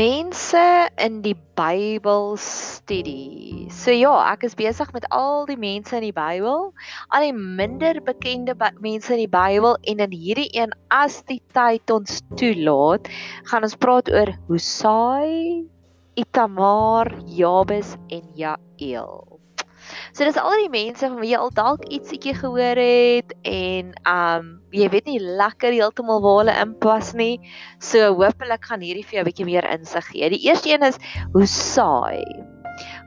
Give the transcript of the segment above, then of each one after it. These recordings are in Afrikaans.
mense in die Bybelstudie. So ja, ek is besig met al die mense in die Bybel, al die minder bekende mense in die Bybel en in hierdie een as die tyd ons toelaat, gaan ons praat oor Hosea, Itamar, Jabes en Jael. So dis al die mense van wie jy al dalk ietsiekie gehoor het en um jy weet nie lekker heeltemal waar hulle inpas nie. So hopelik gaan hierdie vir jou 'n bietjie meer insig gee. Die eerste een is Hosai.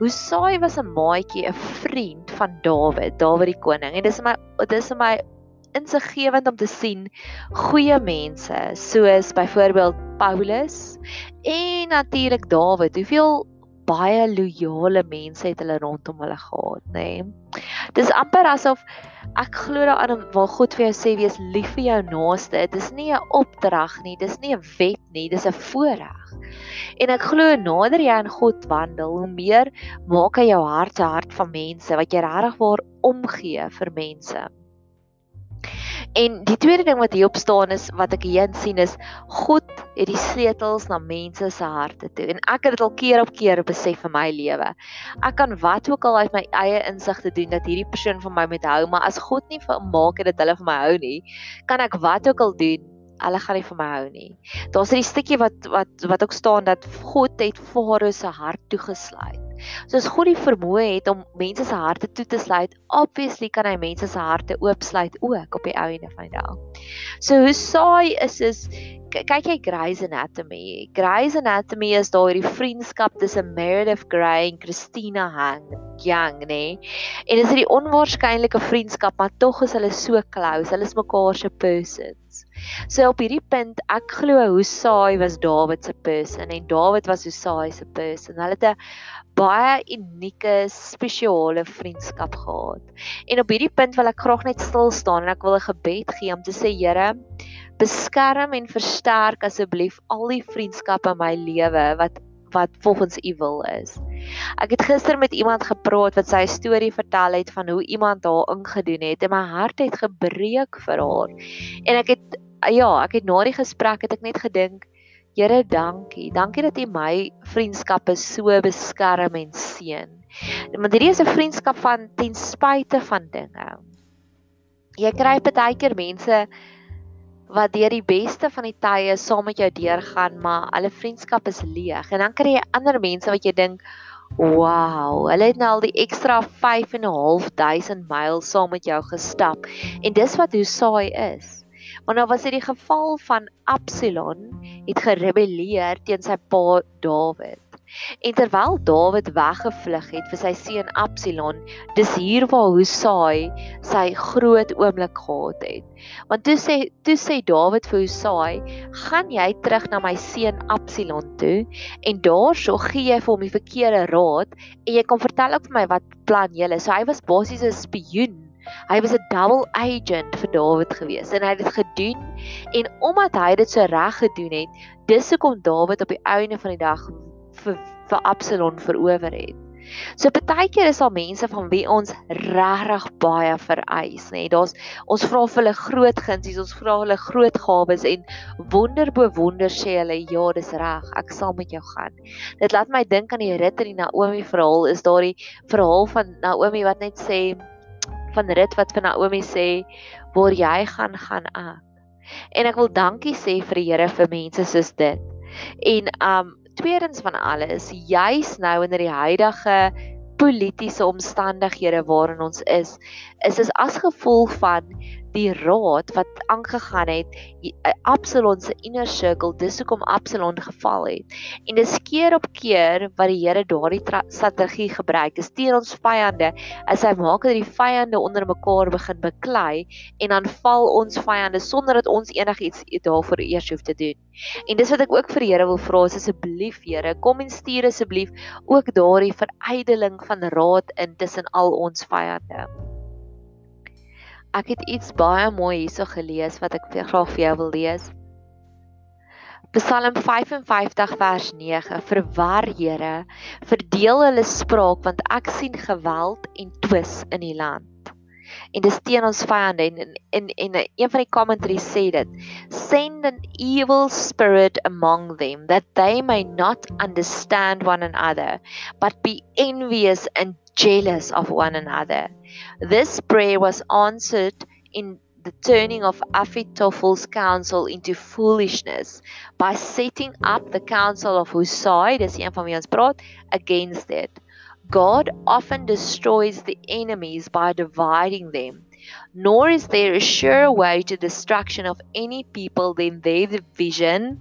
Hosai was 'n maatjie, 'n vriend van Dawid, Dawid die koning. En dis my dis my insiggewend om te sien goeie mense soos byvoorbeeld Paulus en natuurlik Dawid. Hoeveel baie loyale mense het hulle rondom hulle gehad, nê. Nee. Dis amper asof ek glo daaraan waar God vir jou sê wees lief vir jou naaste. Dit is nie 'n opdrag nie, dis nie 'n wet nie, dis 'n voorreg. En ek glo nader jy aan God wandel, hoe meer maak hy jou hart se hart van mense wat jy regtig waar omgee vir mense. En die tweede ding wat hierop staan is wat ek hier sien is God het die sleutels na mense se harte toe. En ek het dit al keer op keer besef in my lewe. Ek kan wat ook al uit my eie insig te doen dat hierdie persoon van my moet hou, maar as God nie vir maak dat hulle van my hou nie, kan ek wat ook al doen Hulle gaan nie vir my hou nie. Daar's 'n stukkie wat wat wat ook staan dat God het Farao se hart toegesluit. So as God die vermoë het om mense se harte toe te sluit, obviously kan hy mense se harte oopsluit ook op die ou ene van die dag. So hoe saai is is kyk jy Grey's Anatomy. Grey's Anatomy is daar hierdie vriendskap tussen Meredith Grey en Christina Hang, Young, nê? Nee? En dit is 'n onwaarskynlike vriendskap, maar tog is hulle so close. Hulle is mekaar se persons. So op hierdie punt, ek glo Hosea was Dawid se person en Dawid was Hosea se person. Hulle het 'n baie unieke, spesiale vriendskap gehad. En op hierdie punt wil ek graag net stil staan en ek wil 'n gebed gee om te sê, Here, beskerm en versterk asseblief al die vriendskappe in my lewe wat wat volgens u wil is. Ek het gister met iemand gepraat wat sy storie vertel het van hoe iemand haar ingedoen het en my hart het gebreek vir haar. En ek het ja, ek het na die gesprek het ek net gedink, Here, dankie. Dankie dat u my vriendskappe so beskerm en seën. Want hierdie is 'n vriendskap van ten spyte van dinge. Jy kry baie keer mense wat deur die beste van die tye saam met jou deurgaan, maar hulle vriendskap is leeg. En dan kry jy ander mense wat jy dink, "Wow, hulle het nou al die ekstra 5 en 'n half duisend myl saam met jou gestap." En dis wat Hosea is. Maar nou was dit die geval van Absalom het gerebelleer teen sy pa Dawid. En terwyl Dawid weggevlug het vir sy seun Absalom, dis hier waar Husai sy groot oomblik gehad het. Want toe sê toe sê Dawid vir Husai, "Gaan jy terug na my seun Absalom toe en daarso gee jy vir hom die verkeerde raad en jy kom vertel ook vir my wat plan julle." So hy was basies 'n spioen Hy was 'n double agent vir Dawid gewees en hy het dit gedoen en omdat hy dit so reg gedoen het, dis hoekom Dawid op die einde van die dag vir vir Absalom verower het. So baie keer is daar mense van wie ons regtig baie vereis, nê. Nee, Daar's ons vra vir hulle groot gunsies, ons vra hulle groot gawes en wonder bo wonder sê hulle ja, dis reg, ek sal met jou gaan. Dit laat my dink aan die Rut en die Naomi verhaal, is daardie verhaal van Naomi wat net sê van Rut wat vir Naomi sê waar jy gaan gaan ek. En ek wil dankie sê vir die Here vir mense soos dit. En um tweedens van alles, juis nou in die huidige politieke omstandighede waarin ons is, is dit as gevolg van die raad wat aangegaan het eh, Absalom se inner circle dis hoekom Absalom geval het. En dis keer op keer wat die Here daardie strategie gebruik. Is teen ons vyande. As hy maak dat die vyande onder mekaar begin beklei en dan val ons vyande sonder dat ons enigiets daarvoor eers hoef te doen. En dis wat ek ook vir Here wil vra asseblief Here kom en stuur asseblief ook daardie verydeling van raad in tussen al ons vyande Ek het iets baie mooi hierso gelees wat ek graag vir jou wil lees. Psalm 55 vers 9: Verwar Here, verdeel hulle spraak want ek sien geweld en twis in die land. en dis teen ons vyande en en en, en een van die commentaries sê dit send an evil spirit among them that they may not understand one another but be envious and jealous of one another this prayer was answered in the turning of Ahithophel's counsel into foolishness by setting up the counsel of Hushai, dis een van against it. God often destroys the enemies by dividing them. Nor is there a sure way to destruction of any people than their division.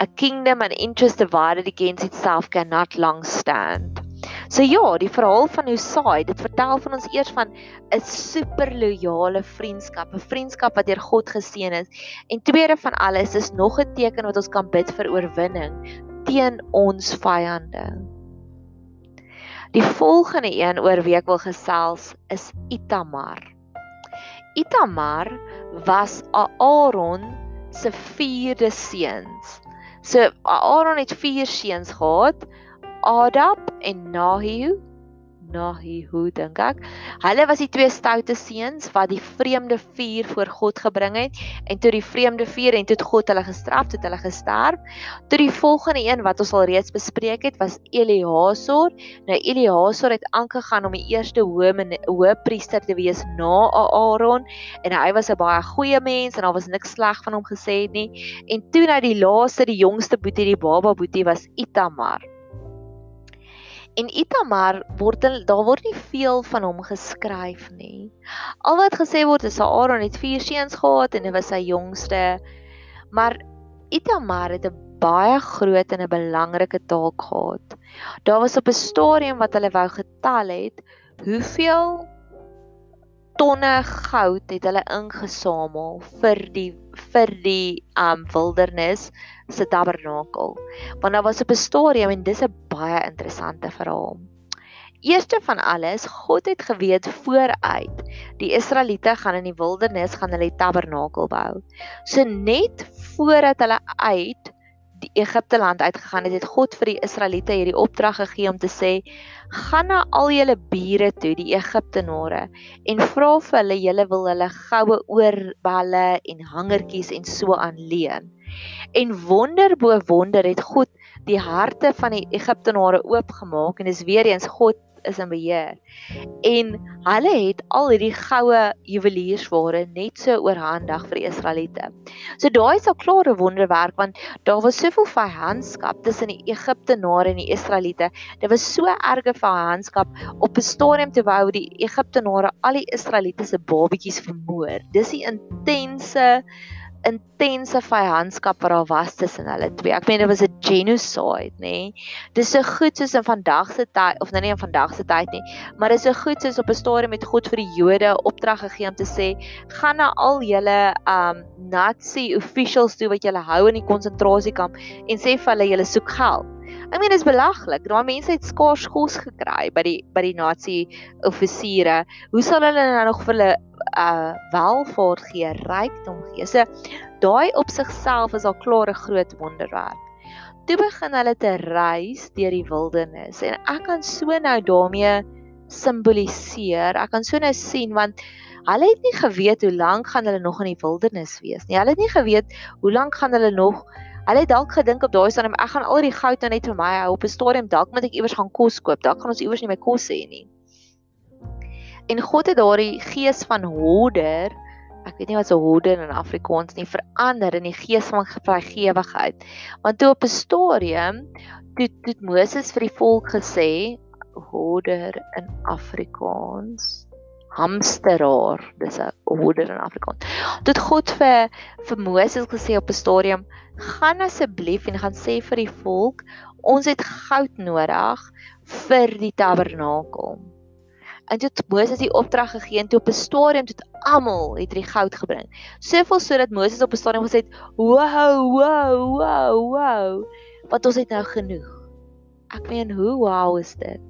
A kingdom and interest divided against itself cannot long stand. So ja, die verhaal van Hosea, dit vertel van ons eers van 'n superloyale vriendskap, 'n vriendskap wat deur God geseën is. En tweede van alles is nog 'n teken wat ons kan bid vir oorwinning teen ons vyande. Die volgende een oor wie ek wil gesels is Itamar. Itamar was Aaron se vierde seuns. So Aaron het vier seuns gehad. Adab en Nahiu Nahihu dink ek. Hulle was die twee stoute seuns wat die vreemde vuur voor God gebring het en toe die vreemde vuur en toe het God hulle gestraf, toe het hulle gesterf. Toe die volgende een wat ons al reeds bespreek het was Eliasor. Nou Eliasor het aangegaan om die eerste hoë hoëpriester te wees na Aaron en hy was 'n baie goeie mens en daar was niks sleg van hom gesê nie. En toe nou die laaste, die jongste boetie, die baba boetie was Itamar. En Itamar word daar word nie veel van hom geskryf nie. Al wat gesê word is Aaron het vier seuns gehad en hy was sy jongste. Maar Itamar het 'n baie groot en 'n belangrike taak gehad. Daar was op 'n stadium wat hulle wou getal het hoeveel tonne goud het hulle ingesamel vir die vir die um wildernis se tabernakel. Want daar was 'n stadium en dis 'n baie interessante verhaal. Eerste van alles, God het geweet vooruit die Israeliete gaan in die wildernis gaan hulle die tabernakel bou. So net voordat hulle uit die Egipte land uitgegaan het, het God vir die Israeliete hierdie opdrag gegee om te sê: "Gaan na al julle bure toe, die Egiptenare, en vra vir hulle julle wil hulle goue oorballe en hangertjies en so aanleen." En wonder bo wonder het God die harte van die Egiptenare oopgemaak en dis weer eens God is in beheer. En hulle het al hierdie goue juweliersware net so oorhandig vir die Israeliete. So daai is al klare wonderwerk want daar was soveel vyandskap tussen die Egiptenare en die Israeliete. Dit was so erge vyandskap op 'n stadium te wou die Egiptenare al die Israeliete se babatjies vermoor. Dis die intense intense vyandskap wat daar was tussen hulle twee. Ek meen dit was 'n genocide, nê. Nee. Dis so goed soos in vandag se tyd of nou nie in vandag se tyd nie, maar dit is so goed soos op 'n stadium met God vir die Jode opdrag gegee om te sê, gaan na al julle um Nazi officials toe wat julle hou in die konsentrasiekamp en sê vir hulle julle soek geld. Ek meen dit is belaglik. Daai mense het skaars kos gekry by die by die Nazi offisiere. Hoe sal hulle nou nog vir hulle uh welvaart gee, rykdom gee? So daai op sigself is al klaar 'n groot wonderwerk. Toe begin hulle te reis deur die wildernis en ek kan so nou daarmee simboliseer. Ek kan so nou sien want hulle het nie geweet hoe lank gaan hulle nog in die wildernis wees nie. Hulle het nie geweet hoe lank gaan hulle nog Hulle het dalk gedink op daai stadium ek gaan al die goud nou net vir my hou op 'n stadium dalk moet ek iewers gaan kos koop. Dalk gaan ons iewers nie my kos hê nie. En God het daardie gees van hoorder, ek weet nie wat so hoorder in Afrikaans nie, verander in die gees van vrygewigheid. Want toe op 'n stadium toe toe Moses vir die volk gesê hoorder in Afrikaans hamsteraar dis 'n hoorder in Afrikaans. Dit God vir vir Moses gesê op 'n stadium gaan asseblief en gaan sê vir die volk, ons het goud nodig vir die tabernakel. En toe het Moses die opdrag gegee en toe op 'n stadium het almal het die goud gebring. Soveel sodat Moses op 'n stadium gesê het, "Wow, wow, wow, wow. Wat ons het nou genoeg." Ek meen, hoe wow is dit?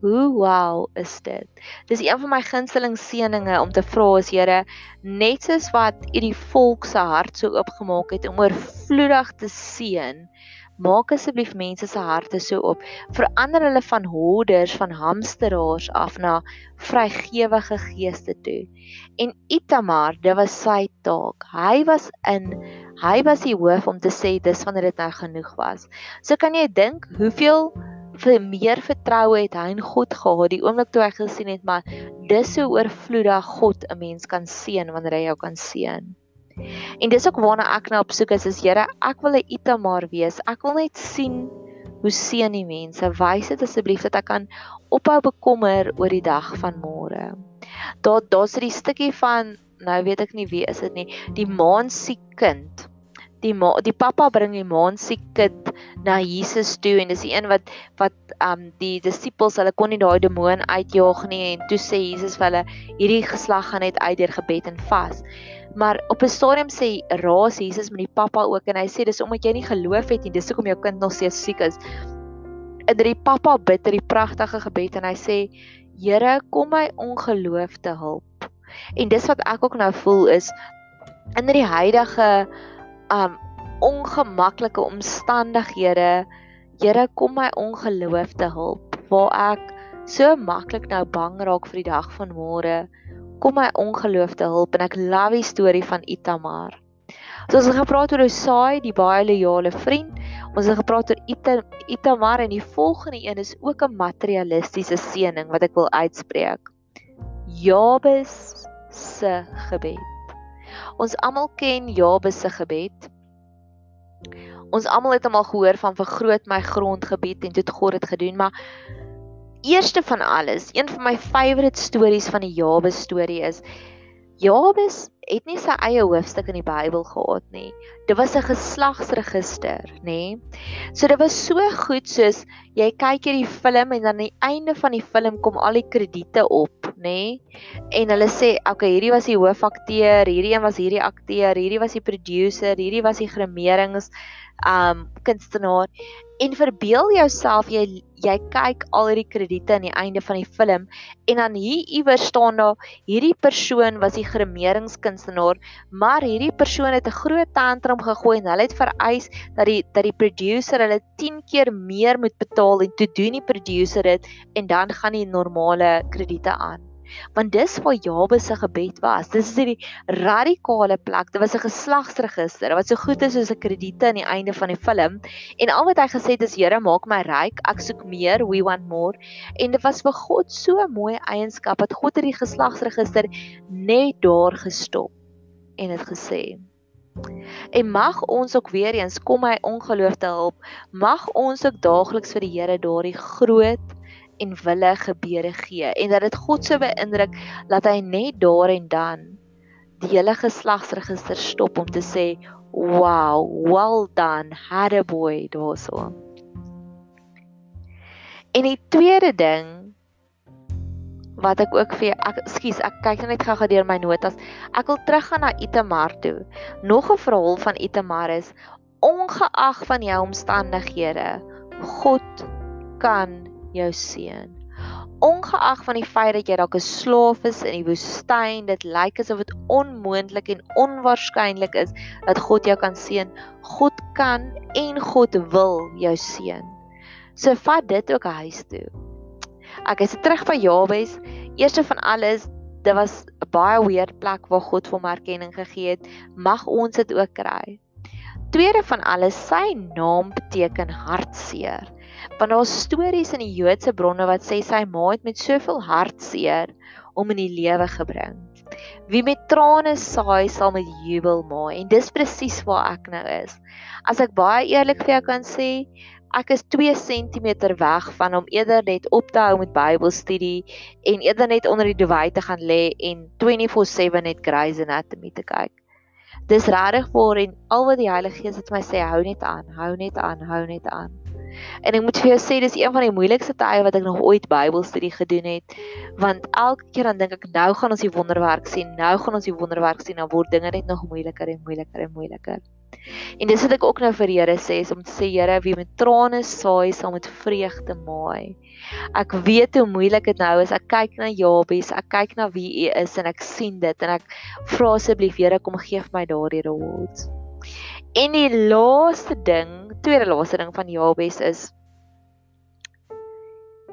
Hoe wow is dit? Dis een van my gunsteling seëninge om te vra as Here, net soos wat U die volk se hart so oopgemaak het om oorvloedig te seën Maak asseblief mense se harte so op. Verander hulle van hoorders, van hamsteraars af na vrygewige geeste toe. En Itamar, dit was sy taak. Hy was in hy was die hoof om te sê dis wanneer dit nou genoeg was. So kan jy dink hoeveel vir meer vertroue het hy in God gehad die oomblik toe hy gesien het maar dis so oorvloedig God 'n mens kan seën wanneer hy jou kan seën. En dis ook waarna ek nou op soek is, is Here, ek wil 'n Itamar wees. Ek wil net sien hoe seën die mense. Wys dit asseblief dat ek kan ophou bekommer oor die dag van môre. Daar daar's 'n stukkie van nou weet ek nie wie is dit nie, die maan siek kind die ma, die pappa bring die maansiek kind na Jesus toe en dis die een wat wat um die disippels hulle kon nie daai demoon uitjaag nie en toe sê Jesus vir hulle hierdie geslag gaan net uit deur gebed en vas. Maar op 'n stadium sê raas Jesus met die pappa ook en hy sê dis omdat jy nie geloof het nie, dis hoekom jou kind nog steeds siek is. En die pappa bid hierdie pragtige gebed en hy sê Here, kom my ongeloof te help. En dis wat ek ook nou voel is in die huidige um ongemaklike omstandighede. Here kom my ongeloof te help waar ek so maklik nou bang raak vir die dag van môre. Kom my ongeloof te help en ek love die storie van Itamar. So ons het gepraat oor Osai, die baie loyale vriend. Ons het gepraat oor Ita, Itamar en die volgende een is ook 'n materialistiese seëning wat ek wil uitspreek. Jabes se gebed. Ons almal ken Jabes se gebed. Ons almal het hom al gehoor van vergroot my grondgebied en dit God het gedoen, maar eerste van alles, een van my favourite stories van die Jabes storie is Jabes het nie sy eie hoofstuk in die Bybel gehad nie. Dit was 'n geslagsregister, nê? So dit was so goed soos jy kyk hierdie film en dan aan die einde van die film kom al die krediete op, nê? En hulle sê, "Oké, okay, hierdie was die hoofakteur, hierdie een was hierdie akteur, hierdie was die producer, hierdie was die grimerings um kunstenaar en verbeel jouself jy jy kyk al hierdie krediete aan die einde van die film en dan hier iewers staan daar hierdie persoon was die grimeringskunstenaar maar hierdie persoon het 'n groot tantrum gegooi en hulle het vereis dat die dat die producer hulle 10 keer meer moet betaal en toe doen die producer dit en dan gaan die normale krediete aan want dis waar Jabes se gebed was. Dis is hierdie radikale plek. Dit was 'n geslagsregister wat so goed is soos 'n krediete aan die einde van die film. En al wat hy gesê het is Here, maak my ryk. Ek soek meer. We want more. En dit was vir God so 'n mooi eienskap dat God hierdie geslagsregister net daar gestop en het gesê En mag ons ook weer eens kom my ongeloof te help. Mag ons ook daagliks vir die Here daardie groot en wille gebeure gee en dat dit God so beïndruk dat hy net daar en dan die hele geslagsregister stop om te sê wow well done had a boy daarso. En die tweede ding wat ek ook vir ek skus ek kyk net gou-gou deur my notas. Ek wil teruggaan na Itamar toe. Nog 'n verhaal van Itamar is ongeag van jou omstandighede God kan jou seun. Ongeag van die feit dat jy dalk 'n slaaf is in die woestyn, dit lyk asof dit onmoontlik en onwaarskynlik is dat God jou kan seën. God kan en God wil jou seën. So vat dit ook huis toe. Ek is terug by Jabes. Eerste van alles, dit was 'n baie weird plek waar God vir hom erkenning gegee het. Mag ons dit ook kry. Tweede van alles, sy naam beteken hartseer want daar's stories in die Joodse bronne wat sê sy ma het met soveel hartseer om in die lewe gebring. Wie met trane saai sal met jubel maai en dis presies waar ek nou is. As ek baie eerlik vir jou kan sê, ek is 2 cm weg van om eerder net op te hou met Bybelstudie en eerder net onder die duwy te gaan lê en 24/7 net Grey's Anatomy te kyk. Dis regtig waar en al wat die Heilige Gees het my sê hou net aan, hou net aan, hou net aan. En ek moet vir jou sê dis een van die moeilikste tye wat ek nog ooit Bybelstudie gedoen het, want elke keer dan dink ek nou gaan ons die wonderwerk sien, nou gaan ons die wonderwerk sien, dan word dinge net nog moeiliker en moeiliker en moeiliker. En dis wat ek ook nou vir die Here sê, is om te sê Here, wie met trane saai, sal met vreugde maai. Ek weet hoe moeilik dit nou is. Ek kyk na Jabes, ek kyk na wie U is en ek sien dit en ek vra asseblief Here kom gee vir my daardie rewards. En die laaste ding, tweede laaste ding van Jabes is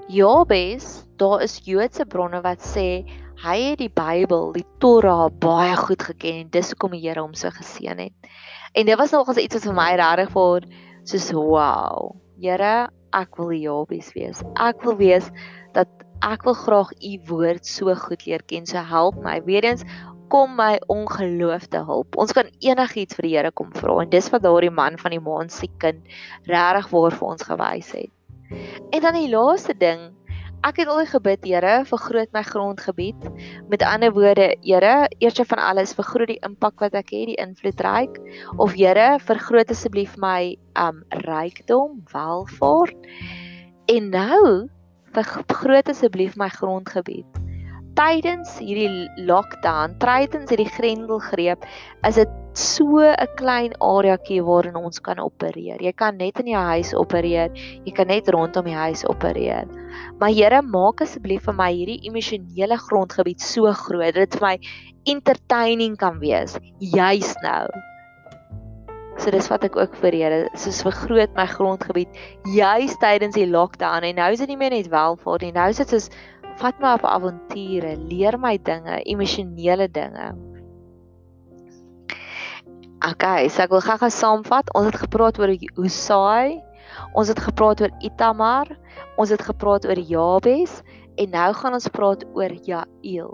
Jabes, daar is Joodse bronne wat sê hy het die Bybel, die Torah baie goed geken en dis hoekom die Here hom so geseën het. En dit was nogals iets wat vir my regtig vir soos wow. Here, ek wil Jabes wees. Ek wil wees dat ek wil graag u woord so goed leer ken. So help my. Weerens kom my ongeloofde hulp. Ons kan enigiets vir die Here kom vra en dis wat daardie man van die maan se kind regtig waar vir ons gewys het. En dan die laaste ding, ek het al gebid, Here, vergroot my grondgebied. Met ander woorde, Here, eers van alles vergroot die impak wat ek het, die invloedryk. Of Here, vergroot asseblief my um rykdom, welvaart. En nou, vergroot asseblief my grondgebied tydens hierdie lockdown, tydens hierdie grendelgreep, is dit so 'n klein areaetjie waarin ons kan opereer. Jy kan net in jou huis opereer. Jy kan net rondom die huis opereer. Maar Here, maak asseblief vir my hierdie emosionele grondgebied so groot dat dit vir my entertaining kan wees juis nou. So dis wat ek ook vir Here, soos vergroot my grondgebied juis tydens die lockdown en nou is dit nie meer net welvaart nie. Nou is dit soos vat my op avonture, leer my dinge, emosionele dinge. Okay, so ek wil gou-gou saamvat. Ons het gepraat oor Hosai. Ons het gepraat oor Itamar. Ons het gepraat oor Jabes en nou gaan ons praat oor Jael.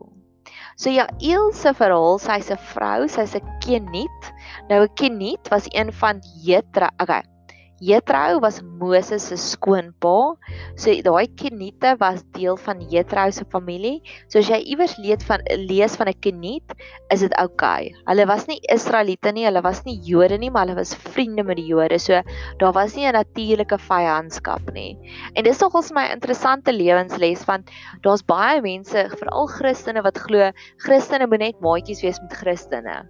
So Jael se verhaal, sy's 'n vrou, sy's 'n Keniet. Nou 'n Keniet was een van Jethro. Okay. Jethro was Moses se skoonpa. So daai Kenite was deel van Jethro se familie. So as jy iewers lees van lees van 'n Kenit, is dit oukei. Okay. Hulle was nie Israeliete nie, hulle was nie Jode nie, maar hulle was vriende met die Jode. So daar was nie 'n natuurlike vyandskap nie. En dis nogals my interessante lewensles want daar's baie mense, veral Christene wat glo Christene moet net maatjies wees met Christene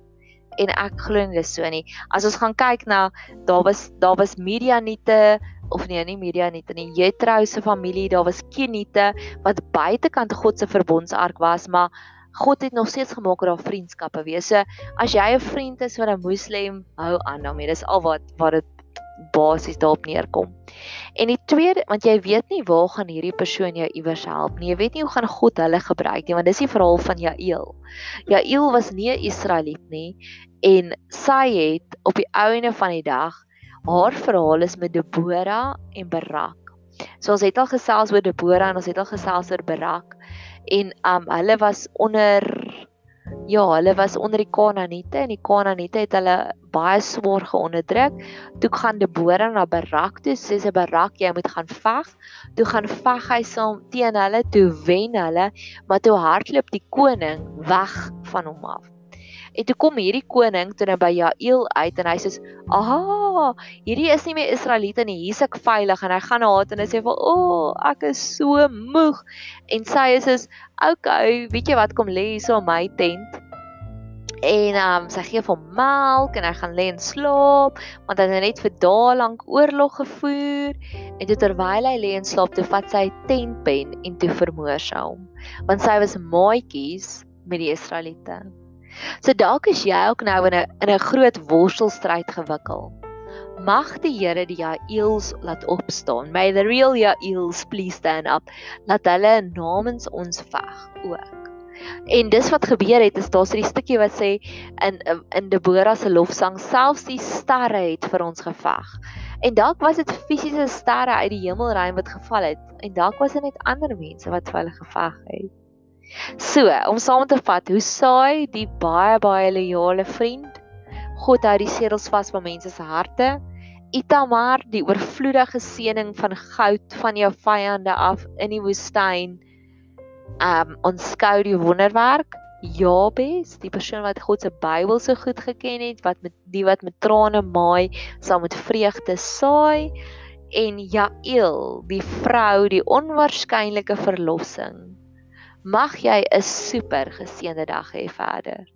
en ek glo nie dis so nie. As ons gaan kyk na daar was daar was Midianite of nee nie Midianite nie, Jethro se familie, daar was Kenite wat buitekant God se verbondsark was, maar God het nog steeds gemaak dat daar vriendskappe wees. So as jy 'n vriend is van 'n moslim, hou aan daarmee. Dis al wat wat dit basies daarop neerkom. En die tweede, want jy weet nie waar gaan hierdie persoon jou iewers help nie. Jy weet nie hoe gaan God hulle gebruik nie, want dis die verhaal van Jael. Jael was nie 'n Israeliet nie en sy het op die ouene van die dag haar verhaal is met Debora en Barak. So ons het al gesels oor Debora en ons het al gesels oor Barak en um hulle was onder Ja, hulle was onder die Kanaaniete en die Kanaaniete het hulle baie swaar geonderdruk. Toe gaan Debora na Barak toe, sê sy Barak, jy moet gaan veg. Toe gaan veg hy saam teen hulle, toe wen hulle, maar toe hardloop die koning weg van hom af. En toe kom hierdie koning toe nou by Jael uit en hy sê: "Aha, hierdie is nie meer Israeliete nie. Hier's ek veilig." En hy gaan na haar en hy sê: "O, oh, ek is so moeg." En sy sê: "Oké, okay, weet jy wat kom lê hier so in my tent?" En um, sy gee hom melk en hy gaan lê en slaap want hy het net vir dae lank oorlog gevoer en toe terwyl hy lê en slaap toe vat sy tentpen en toe vermoor sy hom want sy was maatjies met die Israeliete. So dalk is jy ook nou in 'n in 'n groot worstelstryd gewikkel. Mag die Here die Jaels laat opstaan. May the real Jaels please stand up. Laat hulle namens ons veg ook. En dis wat gebeur het is daar's 'n stukkie wat sê in in Debora se lofsang selfs die sterre het vir ons geveg. En dalk was dit fisiese sterre uit die hemelruim wat geval het en dalk was dit net ander mense wat vir hulle geveg het. So, om saam te vat, hoe saai die baie baie loyale vriend God hou die sedels vas van mense se harte. Itamar, die oorvloedige seëning van goud van jou vyande af in die woestyn. Um ons skou die wonderwerk. Jabes, die persoon wat God se Bybel so goed geken het, wat met die wat met trane maai, sal met vreugde saai. En Jael, die vrou, die onwaarskynlike verlossing. Mag jy 'n super geseënde dag hê verder.